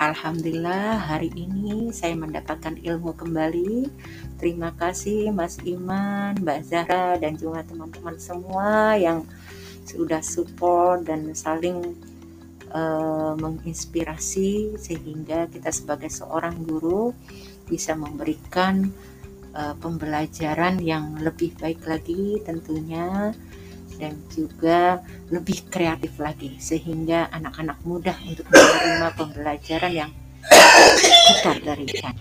Alhamdulillah hari ini saya mendapatkan ilmu kembali. Terima kasih Mas Iman, Mbak Zahra dan juga teman-teman semua yang sudah support dan saling uh, menginspirasi sehingga kita sebagai seorang guru bisa memberikan uh, pembelajaran yang lebih baik lagi tentunya dan juga lebih kreatif lagi sehingga anak-anak mudah untuk menerima pembelajaran yang kita berikan.